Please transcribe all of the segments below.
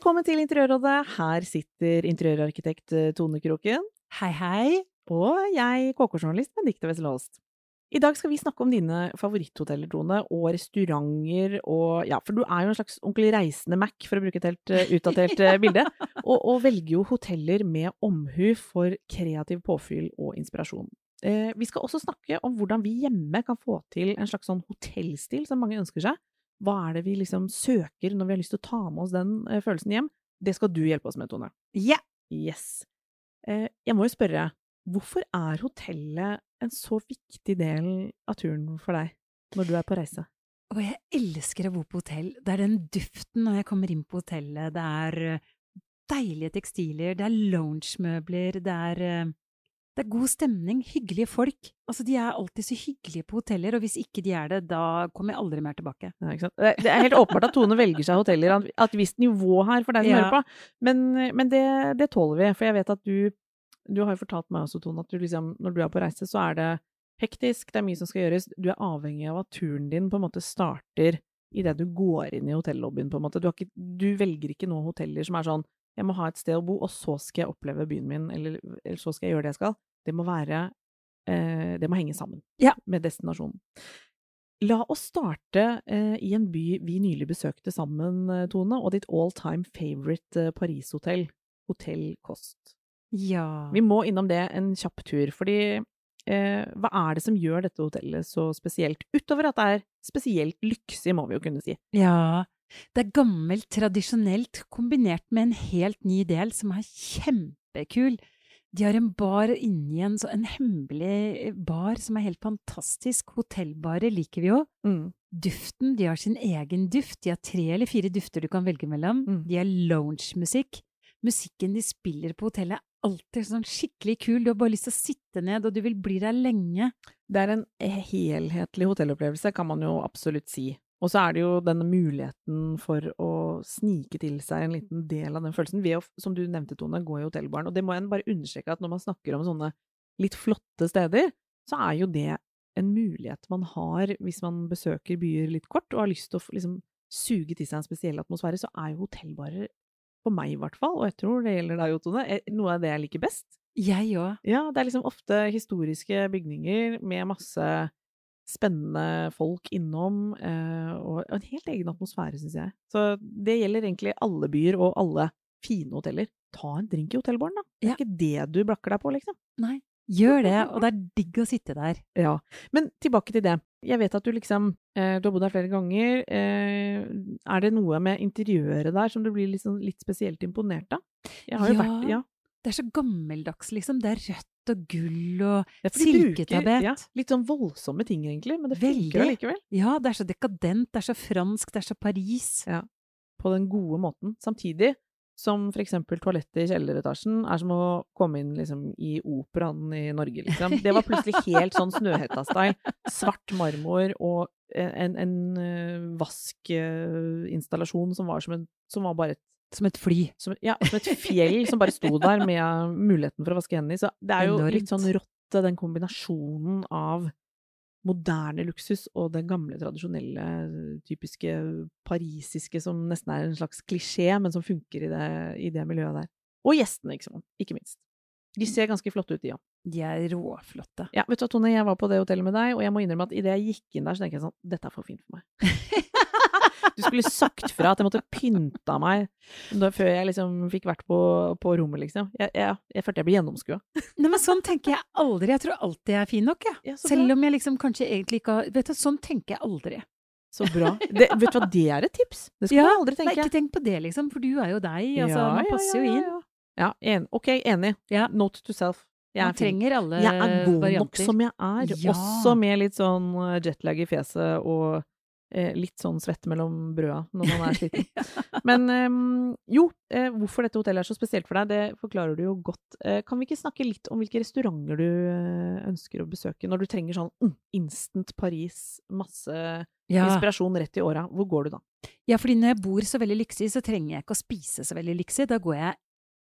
Velkommen til Interiørrådet. Her sitter interiørarkitekt eh, Tone Kroken. Hei, hei. Og jeg, KK-journalist Benedicte Wessel Holst. I dag skal vi snakke om dine favoritthoteller, Tone, og restauranter og Ja, for du er jo en slags onkel reisende Mac, for å bruke et helt uh, utdatert uh, bilde, og, og, velger jo hoteller med omhu for kreativ påfyll og inspirasjon. Vi skal også snakke om hvordan vi hjemme kan få til en slags sånn hotellstil som mange ønsker seg. Hva er det vi liksom søker når vi har lyst til å ta med oss den følelsen hjem? Det skal du hjelpe oss med, Tone. Ja! Yeah. Yes. jeg må jo spørre, Hvorfor er hotellet en så viktig del av turen for deg når du er på reise? Og jeg elsker å bo på hotell. Det er den duften når jeg kommer inn på hotellet. Det er eh, deilige tekstiler, det er loungemøbler, det er eh, det er god stemning, hyggelige folk. Altså, de er alltid så hyggelige på hoteller, og hvis ikke de er det, da kommer jeg aldri mer tilbake. Ja, det er helt åpenbart at Tone velger seg hoteller av et visst nivå her for deg som ja. hører på, men, men det, det, tåler vi. For jeg vet at du du har jo fortalt meg også, Tone, at du liksom, når du er på reise, så er det hektisk, det er mye som skal gjøres. Du er avhengig av at turen din på en måte starter idet du går inn i hotellobbyen, på en måte. Du, ikke, du, velger ikke noen hoteller som er sånn jeg må ha et sted å bo, og så skal jeg oppleve byen min, eller, eller så skal jeg gjøre det jeg skal. Det må være eh, Det må henge sammen ja. med destinasjonen. La oss starte eh, i en by vi nylig besøkte sammen, eh, Tone, og ditt all time favorite eh, Paris-hotell, Hotell Kost. Ja. Vi må innom det en kjapp tur, fordi eh, hva er det som gjør dette hotellet så spesielt? Utover at det er spesielt lyksig, må vi jo kunne si. Ja, det er gammelt, tradisjonelt, kombinert med en helt ny del som er kjempekul. De har en bar inni en, en hemmelig bar som er helt fantastisk. Hotellbarer liker vi jo. Mm. Duften, de har sin egen duft. De har tre eller fire dufter du kan velge mellom. Mm. De har loungemusikk. Musikken de spiller på hotellet er alltid sånn skikkelig kul. Du har bare lyst til å sitte ned, og du vil bli der lenge. Det er en helhetlig hotellopplevelse, kan man jo absolutt si. Og så er det jo denne muligheten for å snike til seg en liten del av den følelsen ved å, som du nevnte, Tone, gå i hotellbaren. Og det må jeg bare understreke at når man snakker om sånne litt flotte steder, så er jo det en mulighet man har hvis man besøker byer litt kort og har lyst til å liksom suge til seg en spesiell atmosfære, så er jo hotellbarer for meg i hvert fall, og jeg tror det gjelder deg, Tone, noe av det jeg liker best. Jeg òg. Ja, det er liksom ofte historiske bygninger med masse spennende folk innom, eh, og en helt egen atmosfære, syns jeg. Så det gjelder egentlig alle byer og alle fine hoteller. Ta en drink i hotellbaren, da. Det er ja. ikke det du blakker deg på, liksom. Nei. Gjør det, og det er digg å sitte der. Ja. Men tilbake til det. Jeg vet at du liksom eh, Du har bodd her flere ganger. Eh, er det noe med interiøret der som du blir liksom litt spesielt imponert av? Jeg har jo ja, vært Ja. Det er så gammeldags, liksom. Det er rødt og gull og ja, silketapet. Ja, litt sånn voldsomme ting, egentlig, men det funker allikevel. Ja, det er så dekadent, det er så fransk, det er så Paris. Ja. På den gode måten. Samtidig som for eksempel toalettet i kjelleretasjen er som å komme inn liksom, i operaen i Norge, liksom. Det var plutselig helt sånn Snøhetta-style. Svart marmor og en, en uh, vaskinstallasjon som var som, en, som var bare et som et fly. Som, ja, som et fjell som bare sto der med muligheten for å vaske hendene i. Så det er jo Enormt. litt sånn rått, den kombinasjonen av moderne luksus og det gamle, tradisjonelle, typiske parisiske som nesten er en slags klisjé, men som funker i det, i det miljøet der. Og gjestene, ikke, ikke minst. De ser ganske flotte ut, de òg. De er råflotte. Ja, vet du hva, Tone, jeg var på det hotellet med deg, og jeg må innrømme at idet jeg gikk inn der, så tenker jeg sånn Dette er for fint for meg. Du skulle sagt fra at jeg måtte pynta meg før jeg liksom fikk vært på, på rommet, liksom. Jeg, jeg, jeg følte jeg ble gjennomskua. Nei, men sånn tenker jeg aldri. Jeg tror alltid jeg er fin nok, jeg. Ja, Selv om jeg liksom kanskje egentlig ikke har Vet du, sånn tenker jeg aldri. Så bra. Det, vet du hva, det er et tips! Det skal Ja, man aldri Nei, ikke tenk på det, liksom, for du er jo deg. Altså, Ja, man passer ja, jo inn. Ja, en, ok, enig. Ja. Note to self. Jeg Man er trenger alle Jeg er god nok som jeg er, også med litt sånn eh, jetlag i fjeset og litt sånn svette mellom brøda når man er sliten. Men ehm, jo, eh, hvorfor dette hotellet er så spesielt for deg, det forklarer du jo godt. Eh, kan vi ikke snakke litt om hvilke restauranter du eh, ønsker å besøke når du trenger sånn mm, instant Paris, masse ja. inspirasjon rett i åra? Hvor går du da? ja, fordi når jeg bor så veldig lyksig, så trenger jeg ikke å spise så veldig lyksig. Da går jeg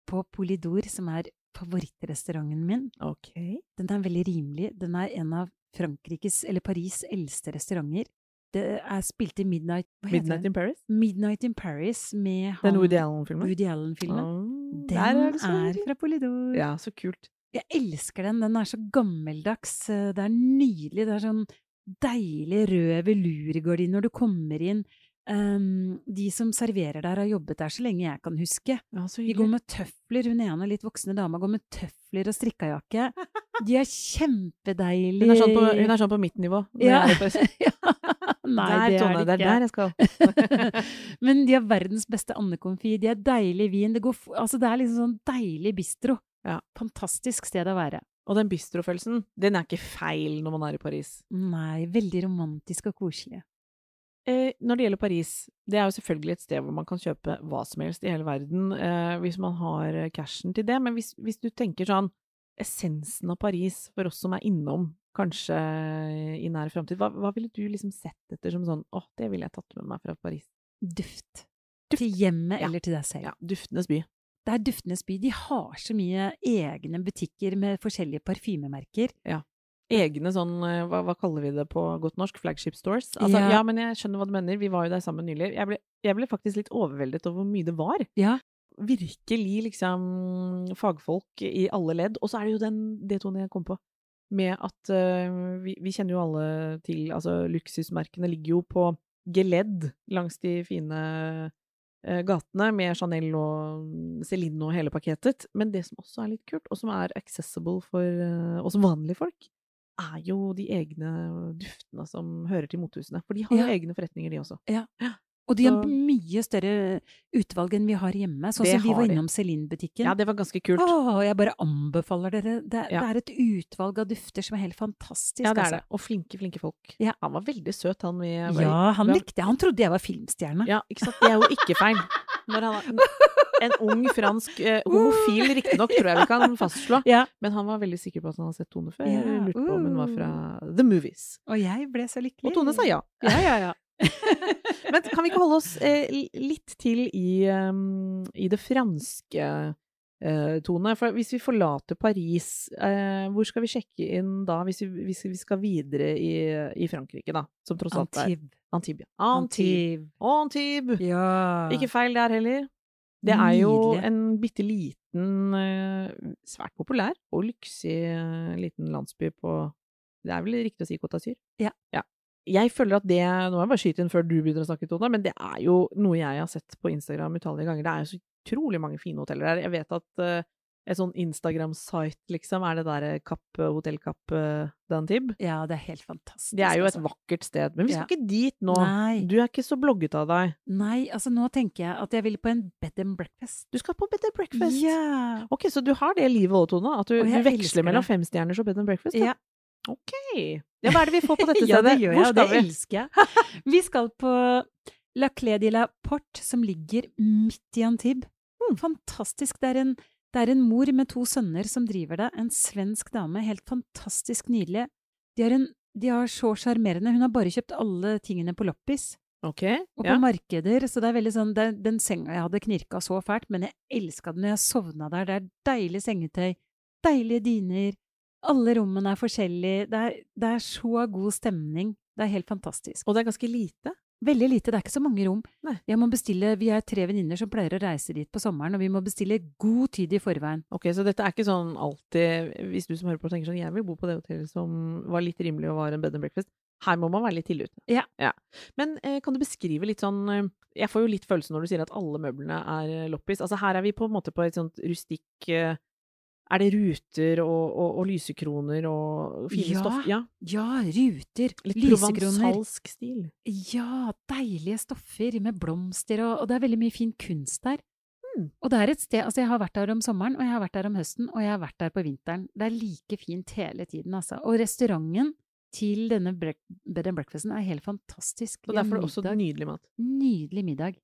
på Polidor, som er favorittrestauranten min. Ok. Den er veldig rimelig. Den er en av Frankrikes, eller Paris' eldste restauranter. Det er spilt i Midnight Midnight in Paris? Midnight in Paris med han Den Woody Allen-filmen? Woody Allen-filmen. Oh, Den er, hyggelig. fra Polydor. Ja, så kult. Jeg elsker den. Den er så gammeldags. Det er nydelig. Det er sånn deilig rød velurgardin når du kommer inn. Ehm, de som serverer der, har jobbet der så lenge jeg kan huske. Ja, De går med tøfler. Hun ene litt voksne dama går med tøfler og strikkajakke. De er kjempedeilige. Hun er sånn på, hun er sånn på mitt nivå. Ja. er. Nei, der, det Tone, er det ikke. der jeg skal. Men de har verdens beste andekomfy. De har deilig vin. Det, går, altså det er liksom sånn deilig bistro. Ja. Fantastisk sted å være. Og den bistrofølelsen, den er ikke feil når man er i Paris. Nei, veldig romantisk og koselig. Eh, når det gjelder Paris, det er jo selvfølgelig et sted hvor man kan kjøpe hva som helst i hele verden, eh, hvis man har eh, cashen til det. Men hvis, hvis du tenker sånn essensen av Paris for oss som er innom, kanskje i nær framtid, hva, hva ville du liksom sett etter som sånn åh, det ville jeg tatt med meg fra Paris? Duft. Duft. Til hjemmet Ja. eller til deg selv. Ja, duftenes by. Det er Duftenes by. De har så mye egne butikker med forskjellige parfymemerker. Egne sånn, eh, hva, hva kaller vi det på godt norsk, flagship stores? Altså, ja. Ja. men jeg skjønner hva du mener, vi var jo der sammen nylig. Jeg ble, jeg ble faktisk litt overveldet over hvor mye det var. Ja. virkelig liksom fagfolk i alle ledd. Og så er det jo den, det Tone jeg kom på, med at uh, vi, vi kjenner jo alle til Altså, luksusmerkene ligger jo på geledd langs de fine uh, gatene med Chanel og Celine og hele pakketet. Men det som også er litt kult, og som er accessible for uh, oss vanlige folk, er jo de egne duftene som hører til mothusene. For de har jo Ja. egne forretninger, de også. Og de har Så- mye større utvalg enn vi har hjemme. Sånn som vi var innom Celine-butikken. Ja, det var ganske kult. Åh, jeg bare anbefaler dere. Det, Ja. det er et utvalg av dufter som er helt fantastisk. Ja, det er altså. det. Og flinke, flinke folk. Ja. Han var veldig søt, han vi var Ja, han likte jeg. Han trodde jeg var filmstjerne. Ja, ikke sant. Det er jo ikke feil. Når han en ung fransk eh, Homofil, riktignok, tror jeg vi kan fastslå. Ja. Men han var veldig sikker på at han hadde sett Tone før. Jeg lurte på om hun var fra The Movies. Og jeg ble så lykkelig. Og Tone sa ja. Ja, ja, ja. Men kan vi ikke holde oss eh, litt til i, um, i det franske, eh, Tone? For hvis vi forlater Paris, eh, hvor skal vi sjekke inn da, hvis vi, hvis vi skal videre i, i Frankrike, da? Som tross alt er Antibes. Antibes. Antibes. Antibes. Antibes. Ja. Ikke feil der heller. Det er jo Nydelig. en bitte liten, eh, svært populær og lyksig eh, liten landsby på Det er vel riktig å si Côte d'Azur? Ja. Jeg føler at det Nå må jeg bare skyte inn før du begynner å snakke, Tone, men det er jo noe jeg har sett på Instagram utallige ganger. Det er jo så utrolig mange fine hoteller der. Jeg vet at eh, et sånn Instagram-site, liksom, er det der Kapp, Hotell Kapp Dantib. d'Antibes. ja, det er helt fantastisk. Det er jo et altså. vakkert sted. Men vi skal Ja. ikke dit nå. Nei. Du er ikke så blogget av deg. Nei, altså nå tenker jeg at jeg vil på en bed and breakfast. Du skal på bed and breakfast. Ja. Ok, så du har det livet òg, Tone? At du, du veksler mellom femstjerners og bed and breakfast? ja. Ok. Ja, hva er det vi får på dette stedet? Ja, det gjør jeg, og det vi? elsker jeg. Vi skal på La Clé de la Porte, som ligger midt i Antibes. Mm. Fantastisk. Det er, en, det er en mor med to sønner som driver det. En svensk dame. Helt fantastisk nydelig. De har, en, de har så sjarmerende Hun har bare kjøpt alle tingene på loppis. Ok, Og ja. på markeder, så det er veldig sånn det, Den senga jeg hadde knirka så fælt, men jeg elska den når jeg sovna der. Det er deilig sengetøy, deilige dyner, alle rommene er forskjellige, det er, det er så god stemning. Det er helt fantastisk. Og det er ganske lite. Veldig lite, det er ikke så mange rom. Bestille, Vi er tre venninner som pleier å reise dit på sommeren, og vi må bestille god tid i forveien. Ok, Så dette er ikke sånn alltid Hvis du som hører på tenker sånn Jeg vil bo på det hotellet som var litt rimelig og var en bed and breakfast. Her må man være litt tidlig ute. Ja. Men eh, kan du beskrive litt sånn eh, Jeg får jo litt følelse når du sier at alle møblene er eh, loppis. Altså her er vi på en måte på et sånt rustikk eh, Er det ruter og, og, og lysekroner og fine Ja. stoff? Ja. Ja, ruter, Litt lysekroner. provansalsk stil. Ja, deilige stoffer med blomster, og, og det er veldig mye fin kunst der. Mm. Og det er et sted Altså, jeg har vært der om sommeren, og jeg har vært der om høsten, og jeg har vært der på vinteren. Det er like fint hele tiden, altså. Og restauranten til denne bed and breakfasten er helt fantastisk. Og derfor også middag. nydelig mat. Nydelig middag.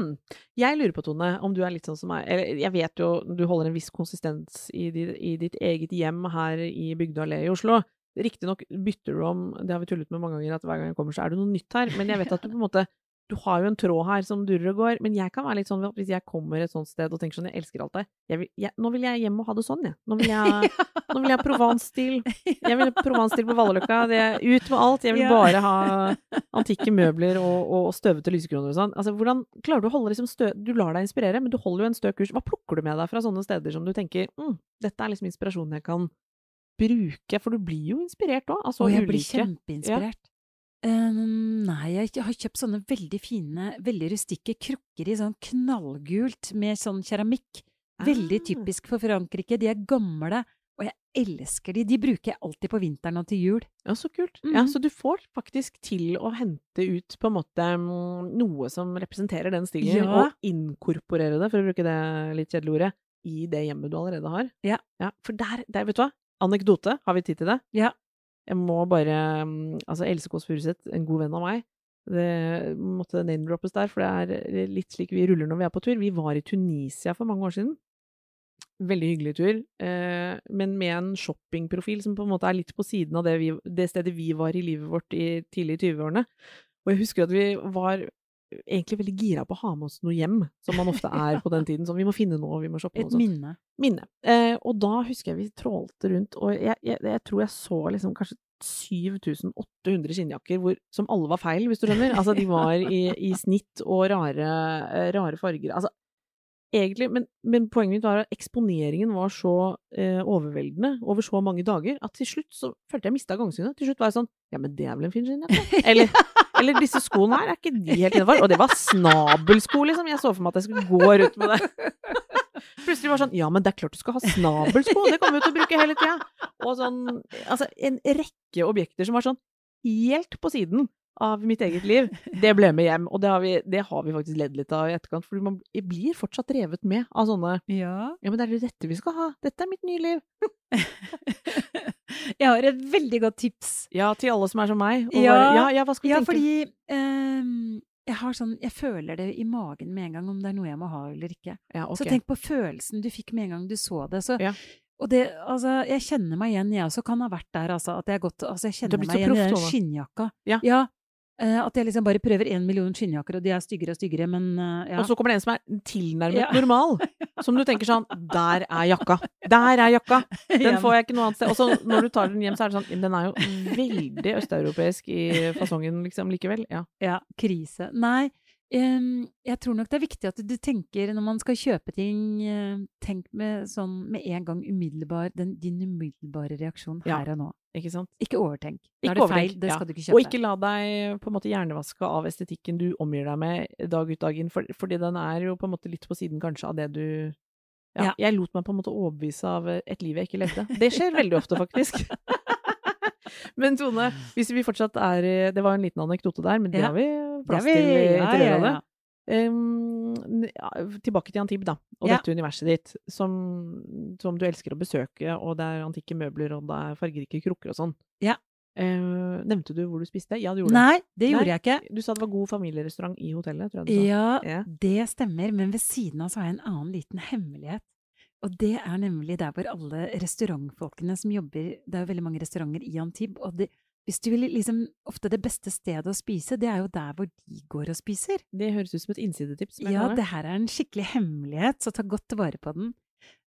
Hmm. Jeg lurer på, Tone, om du er litt sånn som meg. Eller jeg vet jo du holder en viss konsistens i, di, i ditt eget hjem her i Bygdø allé i Oslo. Riktignok bytter du om, det har vi tullet med mange ganger, at hver gang jeg kommer så er det noe nytt her. Men jeg vet at du på en måte Du har jo en tråd her som durrer og går. Men jeg kan være litt sånn hvis jeg kommer et sånt sted og tenker sånn Jeg elsker alt det. Jeg vil, jeg, nå vil jeg hjem og ha det sånn, jeg. Nå vil jeg, nå vil jeg ha Provence-stil. Jeg vil ha Provence-stil på Vallerløkka. Det- Ut med alt. Jeg vil bare ha antikke møbler og, og støvete lysekroner og sånn. Altså, hvordan klarer du å holde liksom stø... Du lar deg inspirere, men du holder jo en stø kurs. Hva plukker du med deg fra sånne steder som du tenker mm, dette er liksom inspirasjonen jeg kan bruke? For du blir jo inspirert òg, Altså, og jeg blir kjempeinspirert. kjempeinspirert. Um, nei, jeg har kjøpt sånne veldig fine, veldig rustikke krukker i sånn knallgult med sånn keramikk. Veldig Ah. typisk for Frankrike. De er gamle, og jeg elsker de. De bruker jeg alltid på vinteren og til jul. Ja, så kult. Ja, Mhm. så du får faktisk til å hente ut på en måte mm, noe som representerer den stilen, Ja. og inkorporere det, for å bruke det litt kjedelige ordet, i det hjemmet du allerede har. Ja. for der, der, vet du hva? Anekdote, har vi tid til det? Ja. Jeg må bare mm, Altså, Else Kåss Furuseth, en god venn av meg, det måtte name-droppes der, for det er litt slik vi ruller når vi er på tur. Vi var i Tunisia for mange år siden. Veldig hyggelig tur, eh, men med en shoppingprofil som på en måte er litt på siden av det, vi, det stedet vi var i livet vårt i tidlig 20-årene. Og jeg husker at vi var egentlig veldig gira på å ha med oss noe hjem, som man ofte er på den tiden. Sånn, vi må finne noe, vi må shoppe noe. Et minne. Minne. Eh, og da husker jeg vi trålte rundt, og jeg, jeg, jeg tror jeg så liksom kanskje 7800 skinnjakker hvor, som alle var feil, hvis du skjønner. Altså, de var i, i snitt og rare, eh, rare farger. Altså, egentlig, men, men poenget mitt var at eksponeringen var så eh, overveldende over så mange dager at til slutt så følte jeg mista gangsynet. Til slutt var jeg sånn Ja, men det er vel en fin skinnjakke? Eller, eller disse skoene her, er ikke de helt innafor? Og det var snabelsko, liksom. Jeg så for meg at jeg skulle gå rundt med det. Plutselig var det sånn Ja, men det er klart du skal ha snabelsko! Det kommer vi til å bruke hele tida! Og sånn Altså, en rekke objekter som var sånn helt på siden av mitt eget liv, det ble med hjem. Og det har vi, det har vi faktisk ledd litt av i etterkant, for man blir fortsatt revet med av sånne Ja. Ja, men det er det dette vi skal ha! Dette er mitt nye liv! jeg har et veldig godt tips. Ja, til alle som er som meg. Og Ja, ja, ja, hva skal vi Ja, tenke? fordi um, jeg har sånn Jeg føler det i magen med en gang om det er noe jeg må ha eller ikke. ja, okay. Så tenk på følelsen du fikk med en gang du så det. Så, Ja. Og det, altså, jeg kjenner meg igjen, jeg også kan ha vært der, altså. At jeg, gått, altså, jeg kjenner meg igjen i den skinnjakka. Ja. eh, at jeg liksom bare prøver én million skinnjakker, og de er styggere og styggere, men eh, ja. Og så kommer det en som er tilnærmet Ja. normal. Som du tenker sånn Der er jakka! Der er jakka! Den får jeg ikke noe annet sted. Og så når du tar den hjem, så er det sånn Den er jo veldig østeuropeisk i fasongen, liksom, likevel. Ja. Ja, krise. Nei, jeg tror nok det er viktig at du tenker når man skal kjøpe ting, eh, tenk med sånn med en gang umiddelbar, den, din umiddelbare reaksjon her og nå. Ikke sant? Ikke overtenk. Da er det feil, det ja. skal du ikke kjøpe. Og ikke la deg på en måte hjernevaske av estetikken du omgir deg med dag ut dag inn, for, fordi den er jo på en måte litt på siden kanskje av det du ja, Ja. Jeg lot meg på en måte overbevise av et liv jeg ikke levde. Det skjer veldig ofte, faktisk. Men Tone, hvis vi fortsatt er Det var en liten anekdote der, men det har vi plass til i ja. Um, tilbake til Antib, da, og Ja. dette universet ditt, som, som du elsker å besøke, og det er antikke møbler, og det er fargerike krukker og sånn. Ja. Uh, nevnte du hvor du spiste? Ja, du gjorde Nei, det Nei. gjorde jeg ikke. Du sa det var god familierestaurant i hotellet, tror jeg du sa. Ja, Ja. det stemmer, men ved siden av så har jeg en annen liten hemmelighet. Og det er nemlig der hvor alle restaurantfolkene som jobber Det er jo veldig mange restauranter i Antibes, og det, hvis du vil liksom Ofte det beste stedet å spise, det er jo der hvor de går og spiser. Det høres ut som et innsidetips. men Ja, det her er en skikkelig hemmelighet, så ta godt vare på den.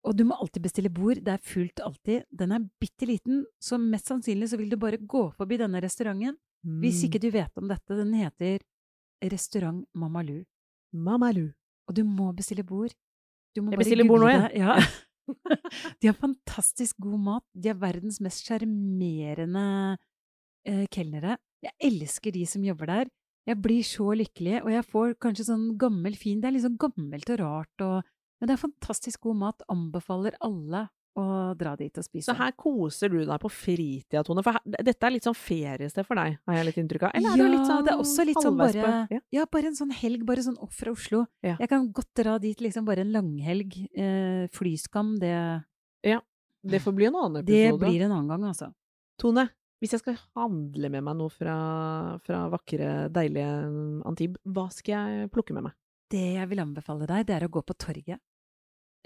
Og du må alltid bestille bord, det er fullt alltid. Den er bitte liten, så mest sannsynlig så vil du bare gå forbi denne restauranten. Hvis Mm. ikke du vet om dette, den heter Restaurant Mamalou. Mamalou. Og du må bestille bord. Du må Jeg bestiller bord nå, igjen. jeg. Ja. De har fantastisk god mat. De er verdens mest sjarmerende eh, kelnere. Jeg elsker de som jobber der. Jeg blir så lykkelig, og jeg får kanskje sånn gammel, fin Det er sånn gammelt og rart, og, men det er fantastisk god mat. Anbefaler alle å dra dit og spise. Så her koser du deg på fritida, Tone. For her, dette er litt sånn feriested for deg, har jeg litt inntrykk av. Eller er det litt sånn det er også litt sånn bare ja. Ja, bare en sånn helg, bare sånn off fra Oslo. Ja. Jeg kan godt dra dit liksom bare en langhelg. Eh, flyskam, det, Det får bli en annen episode. det blir en annen gang, altså. Tone, hvis jeg skal handle med meg noe fra, fra vakre, deilige Antibes, hva skal jeg plukke med meg? Det jeg vil anbefale deg, det er å gå på torget.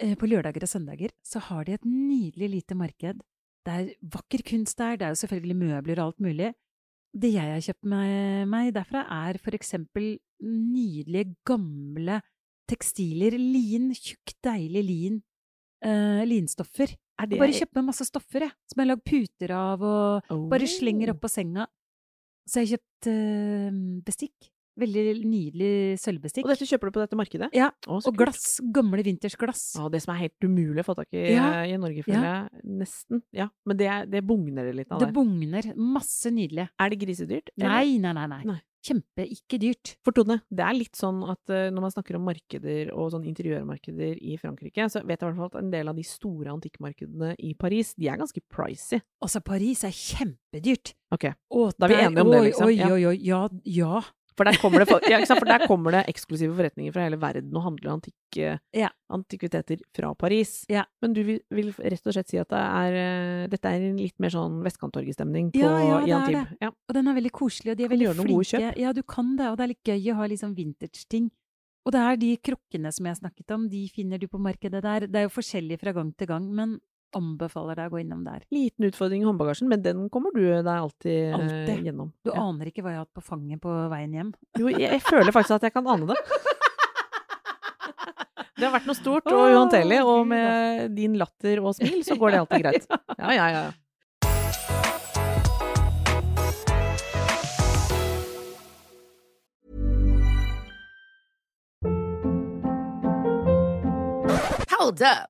Eh, På lørdager og søndager så har de et nydelig lite marked. Det er vakker kunst der, det er jo selvfølgelig møbler og alt mulig. Det jeg har kjøpt meg, meg derfra, er for eksempel nydelige, gamle tekstiler. Lin, tjukk, deilig lin. uh, linstoffer. Det Bare kjøpt meg masse stoffer, jeg, som jeg har lagd puter av, og bare slenger Oh. opp på senga. Så jeg har kjøpt eh, bestikk. Veldig nydelig sølvbestikk. Og dette kjøper du på dette markedet? Ja, Å, og glass. Gamle vintersglass. Å, det som er helt umulig å få tak i Ja, eh, i Norge, føler jeg. Nesten. Ja. Men det, det bugner det litt av Det der. bugner. Masse nydelig. Er det grisedyrt? Nei, nei, nei. nei. Nei. Kjempe ikke dyrt. For Tone, det er litt sånn at eh, når man snakker om markeder og sånn interiørmarkeder i Frankrike, så vet jeg i hvert fall at en del av de store antikkmarkedene i Paris, de er ganske pricy. Altså, Paris er kjempedyrt. Ok, Da er vi enige om det, liksom. Oi, Ja. oi, oi. Ja, ja. For der kommer det, for, ja, for der kommer det eksklusive forretninger fra hele verden og handler antikk, eh, Ja. antikviteter fra Paris. Ja. Men du vil, vil rett og slett si at det er, eh, dette er en litt mer sånn vestkanttorgestemning på Ja, ja, i Antibes? Ja. Og den er veldig koselig, og de er veldig flinke. Ja, du kan det, og det er litt gøy å ha sånn vintage-ting. Og det er de krukkene som jeg snakket om, de finner du på markedet der. Det er jo forskjellig fra gang til gang, men anbefaler deg å gå innom der. Liten utfordring i håndbagasjen, men den kommer du deg alltid, eh, Alltid. gjennom. Du Ja. aner ikke hva jeg har hatt på fanget på veien hjem. Jo, jeg, jeg føler faktisk at jeg kan ane det. Det har vært noe stort og uhåndterlig, og med din latter og smil så går det alltid greit. Ja, ja, ja. Hold up.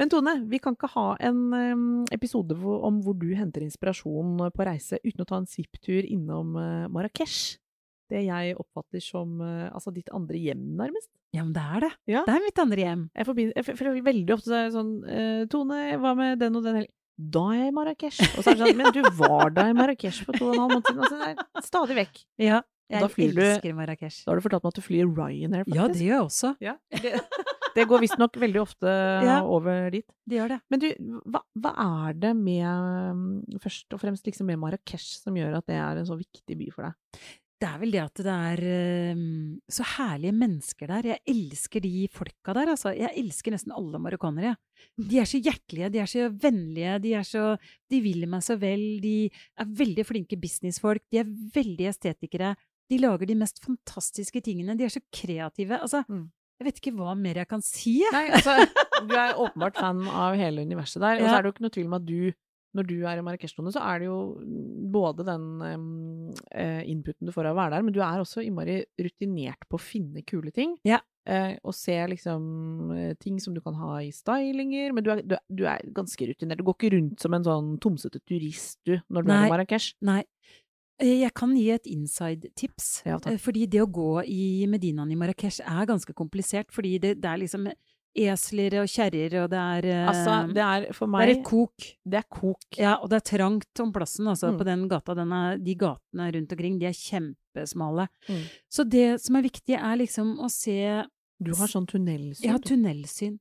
Men Tone, vi kan ikke ha en episode om hvor du henter inspirasjon på reise uten å ta en svipptur innom eh, Marrakech. Det jeg oppfatter som eh, altså ditt andre hjem, nærmest. Ja, men det er det. Ja. Det er mitt andre hjem. Jeg, forbinder, jeg føler veldig ofte sånn eh, Tone, hva med den og den helgen? Da er jeg i Marrakech. Og så er det sånn Men du var da i Marrakech for to og en halv måned siden. Altså, stadig vekk. Ja, jeg elsker Marrakech. Da har du fortalt meg at du flyr Ryanair, faktisk. Ja, det gjør jeg også. Ja, det, det går visstnok veldig ofte Ja. over dit. Det gjør det. Men du, hva, hva er det med mm, Først og fremst liksom med Marrakech som gjør at det er en så viktig by for deg? Det er vel det at det er ehm, så herlige mennesker der. Jeg elsker de folka der, altså. Jeg elsker nesten alle marokkanere. De er så hjertelige, de er så vennlige, de er så De vil meg så vel, de er veldig flinke businessfolk, de er veldig estetikere. De lager de mest fantastiske tingene, de er så kreative. Altså, Mm. Jeg vet ikke hva mer jeg kan si, jeg. Nei, altså, du er åpenbart fan av hele universet der, og så er det jo ikke noe tvil om at du når du er i Marrakech-tone, så er det jo både den eh, inputen du får av å være der, men du er også innmari rutinert på å finne kule ting. Ja. Uh, og se liksom eh, ting som du kan ha i stylinger, men du er, du, er- du er ganske rutinert. Du går ikke rundt som en sånn tomsete turist, du, når du er Nei. i Marrakech. Nei. Eh, Jeg kan gi et inside-tips. Ja. Eh, fordi det å gå i Medinaen i Marrakech er ganske komplisert. Fordi det, det er liksom esler og kjerrer, og det er eh, Altså, det er for det er et kok. Det er kok. Ja, og det er trangt om plassen, altså, Mm. på den gata. Den er, de gatene rundt omkring, de er kjempesmale. Mm. Så det som er viktig, er liksom å se Du har sånn tunnelsyn. Ja, tunnelsyn.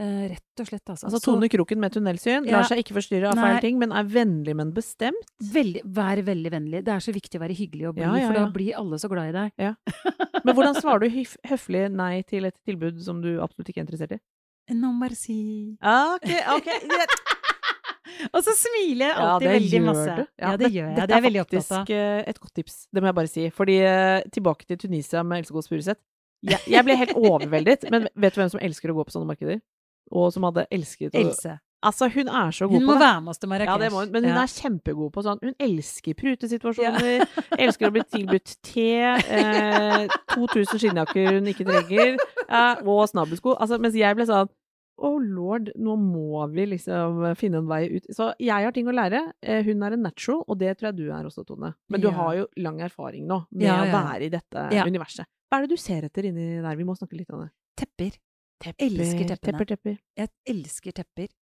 Eh, rett og slett, altså. Altså Tone Kroken med tunnelsyn. Ja. Lar seg ikke forstyrre av feil ting, men er vennlig, men bestemt. veldig, vær veldig vennlig. Det er så viktig å være hyggelig og blid, Ja, ja, for da blir alle så glad i deg. Men hvordan svarer du høf høflig nei til et tilbud som du absolutt ikke er interessert i? No merci. Ok, ok. Og så smiler jeg alltid veldig masse. du. Ja, det gjør jeg. Dette Det er av. faktisk eh, et godt tips, det må jeg bare si. Fordi eh, tilbake til Tunisia med Else Gås Furuseth. Jeg, jeg ble helt overveldet. Men vet du hvem som elsker å gå på sånne markeder? Og som hadde elsket å Else. Altså, hun er så god Hun på må være med oss til Marrakech. Ja, det må hun. Men hun Ja. er kjempegod på sånn Hun elsker prutesituasjoner, elsker å bli tilbudt te, eh, 2000 skinnjakker hun ikke trenger, eh, og snabelsko. Altså, mens jeg ble sånn Oh lord, nå må vi liksom finne en vei ut. Så jeg har ting å lære. Eh, Hun er en natural, og det tror jeg du er også, Tone. Men du Ja. har jo lang erfaring nå med Ja, å være i dette Ja. universet. Hva er det du ser etter inni der? Vi må snakke litt om det. Tepper. Tepper, Elsker teppene. Tepper, tepper. Jeg elsker tepper.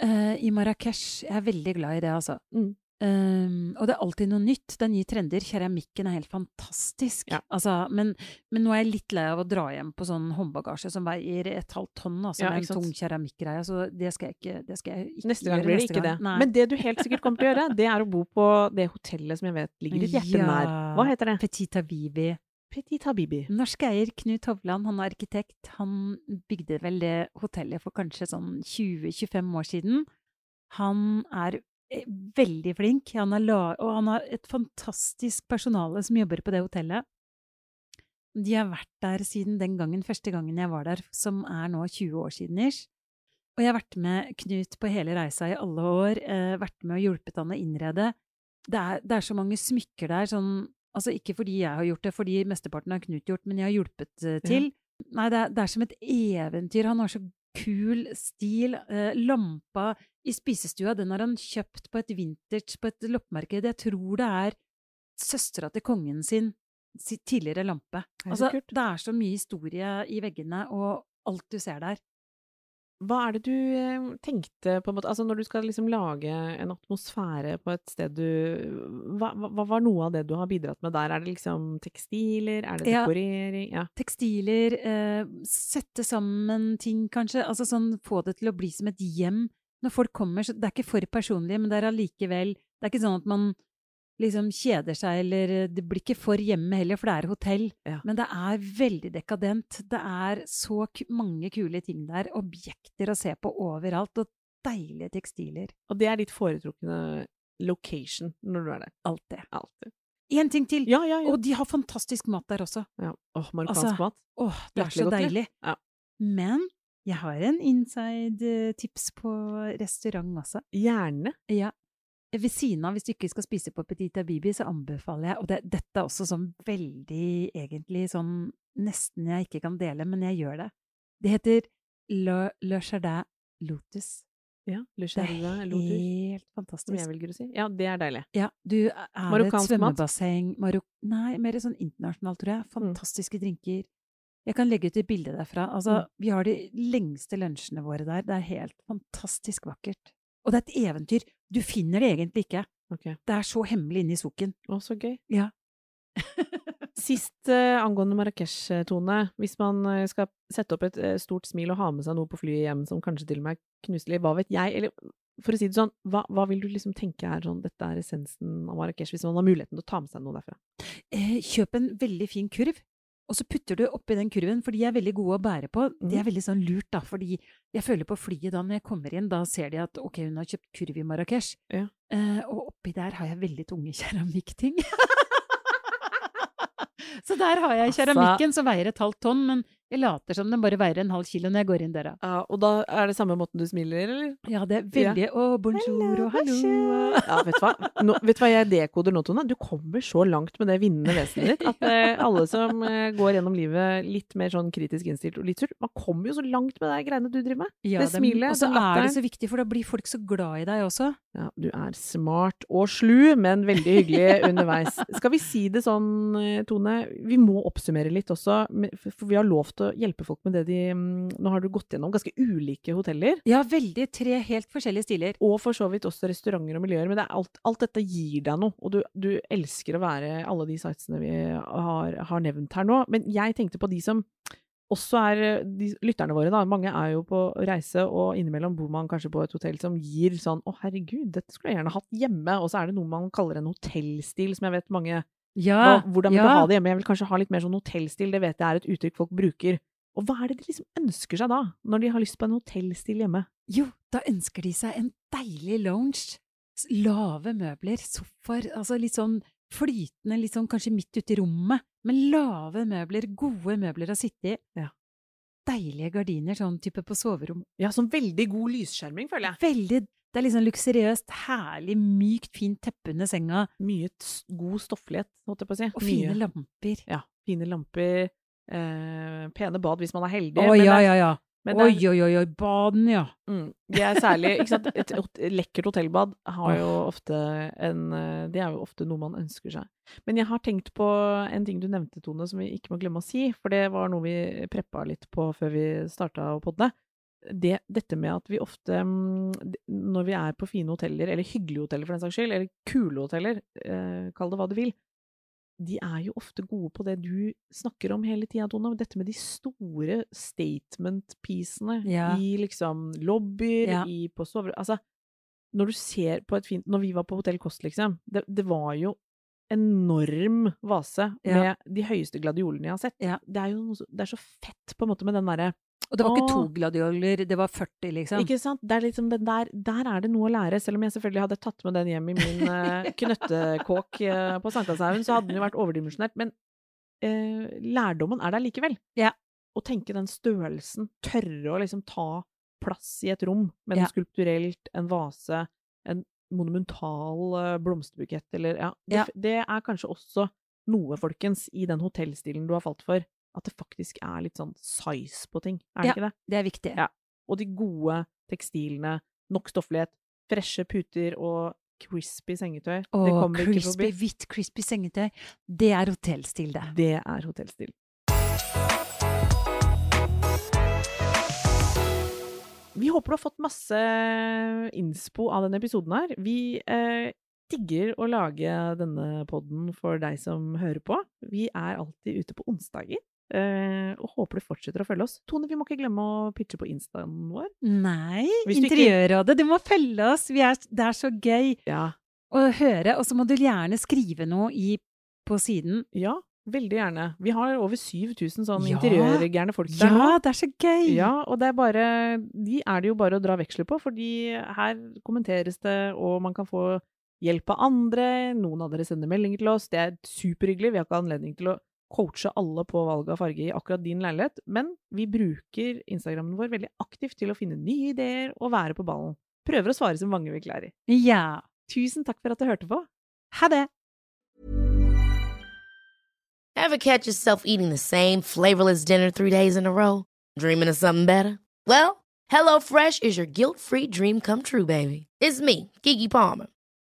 Uh, I Marrakech. Jeg er veldig glad i det, altså. Mm. Um, og det er alltid noe nytt. Det er nye trender. Keramikken er helt fantastisk. Ja. Altså, men, men nå er jeg litt lei av å dra hjem på sånn håndbagasje som veier et halvt tonn, altså, Ja, med en tung keramikkgreie. Så det skal jeg ikke, det skal jeg ikke Neste gang blir det ikke gang. det. Nei. Men det du helt sikkert kommer til å gjøre, det er å bo på det hotellet som jeg vet ligger ditt hjerte nær. Hva heter det? Petita Avivi. Petit Habibi. Norsk eier Knut Hovland, han er arkitekt. Han bygde vel det hotellet for kanskje sånn 20-25 år siden. Han er eh, veldig flink, han er og han har et fantastisk personale som jobber på det hotellet. De har vært der siden den gangen, første gangen jeg var der, som er nå 20 år siden ish. Og jeg har vært med Knut på hele reisa i alle år, eh, vært med og hjulpet han å innrede. Det er, det er så mange smykker der, sånn Altså ikke fordi jeg har gjort det, fordi mesteparten har Knut gjort, men jeg har hjulpet eh, til. Nei, det er, det er som et eventyr. Han har så kul stil. Eh, lampa i spisestua, den har han kjøpt på et vintage på et loppemarked. Jeg tror det er søstera til kongen sin sitt tidligere lampe. Det er Altså, det er så mye historie i veggene, og alt du ser der. Hva er det du eh, tenkte på en måte Altså når du skal liksom lage en atmosfære på et sted du hva, hva, var noe av det du har bidratt med der? Er det liksom tekstiler? Er det Ja. dekorering? Ja. tekstiler, eh, sette sammen ting, kanskje. Altså sånn få det til å bli som et hjem. Når folk kommer, så det er ikke for personlig, men det er allikevel Det er ikke sånn at man liksom kjeder seg, eller eh, Det blir ikke for hjemme heller, for det er hotell. Ja. Men det er veldig dekadent. Det er så mange kule ting der. Objekter å se på overalt, og deilige tekstiler. Og det er ditt foretrukne location når du er der? Alltid. Alltid. Én ting til! Ja, ja. Og de har fantastisk mat der også. ja. Åh, marokkansk Altså, mat. Åh, det er så deilig. Ja. Men jeg har en inside-tips på restaurant også. Gjerne. Ja. Ved siden av, hvis du ikke skal spise på Petit Bibi, så anbefaler jeg Og det, dette er også sånn veldig, egentlig sånn Nesten jeg ikke kan dele, men jeg gjør det. Det heter Le, Le Chardin Lotus. Ja. Le Charlotte Lotus, helt som fantastisk. jeg velger å si. Ja, det er deilig. Ja, du er et svømmebasseng Marok Nei, mer sånn internasjonalt, tror jeg. Fantastiske drinker. Jeg kan legge ut et bilde derfra. Altså, Mm. vi har de lengste lunsjene våre der. Det er helt fantastisk vakkert. Og det er et eventyr. Du finner det egentlig ikke. Okay. Det er så hemmelig inne i soken. Å, så gøy. Ja. Sist eh, angående Marrakech-Tone, hvis man eh, skal sette opp et eh, stort smil og ha med seg noe på flyet hjem som kanskje til og med er knuselig, hva vet jeg, eller for å si det sånn, hva, hva vil du liksom tenke er sånn, dette er essensen av Marrakech, hvis man har muligheten til å ta med seg noe derfra? Eh, kjøp en veldig fin kurv, og så putter du oppi den kurven, for de er veldig gode å bære på. Det er veldig sånn lurt, da, fordi jeg føler på flyet da, når jeg kommer inn, da ser de at ok, hun har kjøpt kurv i Marrakech. Ja. Eh, og oppi der har jeg veldig tunge keramikkting. så der har jeg Altså- keramikken som veier et halvt tonn, men jeg later som den bare veier en halv kilo når jeg går inn døra. Ja, og da er det samme måten du smiler, eller? Ja, det er veldig Å, bonjour og hallo. Ja, vet du hva? Nå, vet du hva jeg dekoder nå, Tone? Du kommer så langt med det vinnende vesenet ditt at eh, alle som eh, går gjennom livet litt mer sånn kritisk innstilt og litt sur, man kommer jo så langt med de greiene du driver med. Ja, det smilet, Og så er det så viktig, for da blir folk så glad i deg også. Ja, du er smart og slu, men veldig hyggelig underveis. Skal vi si det sånn, eh, Tone, vi må oppsummere litt også, for vi har lovt å hjelpe folk med det de mm, Nå har du gått gjennom ganske ulike hoteller. Ja, veldig. Tre helt forskjellige stiler. Og for så vidt også restauranter og miljøer. Men det er alt, alt dette gir deg noe, og du, du elsker å være alle de sitesene vi har, har nevnt her nå. Men jeg tenkte på de som også er de lytterne våre, da. Mange er jo på reise, og innimellom bor man kanskje på et hotell som gir sånn å herregud, dette skulle jeg gjerne hatt hjemme. Og så er det noe man kaller en hotellstil, som jeg vet mange Ja, hva, Hvordan vil ja. du ha det hjemme? Jeg vil kanskje ha litt mer sånn hotellstil, det vet jeg er et uttrykk folk bruker. Og hva er det de liksom ønsker seg da, når de har lyst på en hotellstil hjemme? Jo, da ønsker de seg en deilig lounge. Lave møbler, sofaer, altså litt sånn flytende, litt sånn kanskje midt ute i rommet. Men lave møbler, gode møbler å sitte i. Ja. Deilige gardiner, sånn type på soverom. Ja, sånn veldig god lysskjerming, føler jeg. Veldig Det er liksom luksuriøst, herlig, mykt, fint teppe under senga. Mye god stofflighet, holdt jeg på å si. Og fine Mye- lamper. Ja, fine lamper. Eh, pene bad hvis man er heldig. Å ja, ja, ja. men Oi, oi, oi, oi, baden, ja. Mm, det er særlig ikke sant? Et, et lekkert hotellbad har jo ofte en eh, Det er jo ofte noe man ønsker seg. Men jeg har tenkt på en ting du nevnte, Tone, som vi ikke må glemme å si. For det var noe vi preppa litt på før vi starta å podde. Det, dette med at vi ofte, mm, når vi er på fine hoteller, eller hyggelige hoteller for den saks skyld, eller kule hoteller, eh, kall det hva du vil, de er jo ofte gode på det du snakker om hele tida, Tone. Dette med de store statement-piecene Ja. i liksom lobbyer, Ja. i, på sover... Altså, når du ser på et fint Når vi var på Hotell Kost, liksom, det, det var jo enorm vase Ja. med de høyeste gladiolene jeg har sett. Det er jo noe så, det er så fett, på en måte, med den derre Og det var ikke to gladioler, det var 40, liksom. Ikke sant? Det er liksom den der, der er det noe å lære. Selv om jeg selvfølgelig hadde tatt med den hjem i min uh, knøttekåk eh, på Sankthanshaugen, så hadde den jo vært overdimensjonert. Men eh, lærdommen er der likevel. Ja. Å tenke den størrelsen, tørre å liksom ta plass i et rom med Ja. skulpturelt, en vase, en monumental eh, blomsterbukett, eller ja det, Ja. det er kanskje også noe, folkens, i den hotellstilen du har falt for, at det faktisk er litt sånn size på ting. Er det Ja. ikke det? Det er viktig. Ja. og de gode tekstilene, nok stofflighet, freshe puter og crispy sengetøy. det Og kommer crispy, ikke crispy, forbi. hvitt, crispy sengetøy. Det er hotellstil, det. Det er hotellstil. Vi håper du har fått masse innspo av denne episoden her. Vi eh, digger å lage denne podden for deg som hører på. Vi er alltid ute på onsdager. Eh, og håper du fortsetter å følge oss. Tone, vi må ikke glemme å pitche på instaen vår. Nei, Hvis du ikke- Interiørrådet, du må følge oss! Vi er, det er så gøy Ja. å høre. Og så må du gjerne skrive noe i, på siden. Ja, veldig gjerne. Vi har over 7000 sånn Ja. interiørgærne folk der nå. Ja, det er så gøy! Ja, og det er bare De er det jo bare å dra veksler på, fordi her kommenteres det, og man kan få hjelp av andre. Noen av dere sender meldinger til oss. Det er superhyggelig. Vi har ikke anledning til å coache alle på valg av farge i akkurat din leilighet, men vi bruker Instagrammen vår veldig aktivt til å finne nye ideer og være på ballen. Prøver å svare som mange vi klarer. Ja. Tusen takk for at du hørte på. Ha det! Ever catch yourself eating the same flavorless dinner three days in a row? Dreaming of something better? Well, HelloFresh is your guilt-free dream come true, baby. It's me, Kiki Palmer.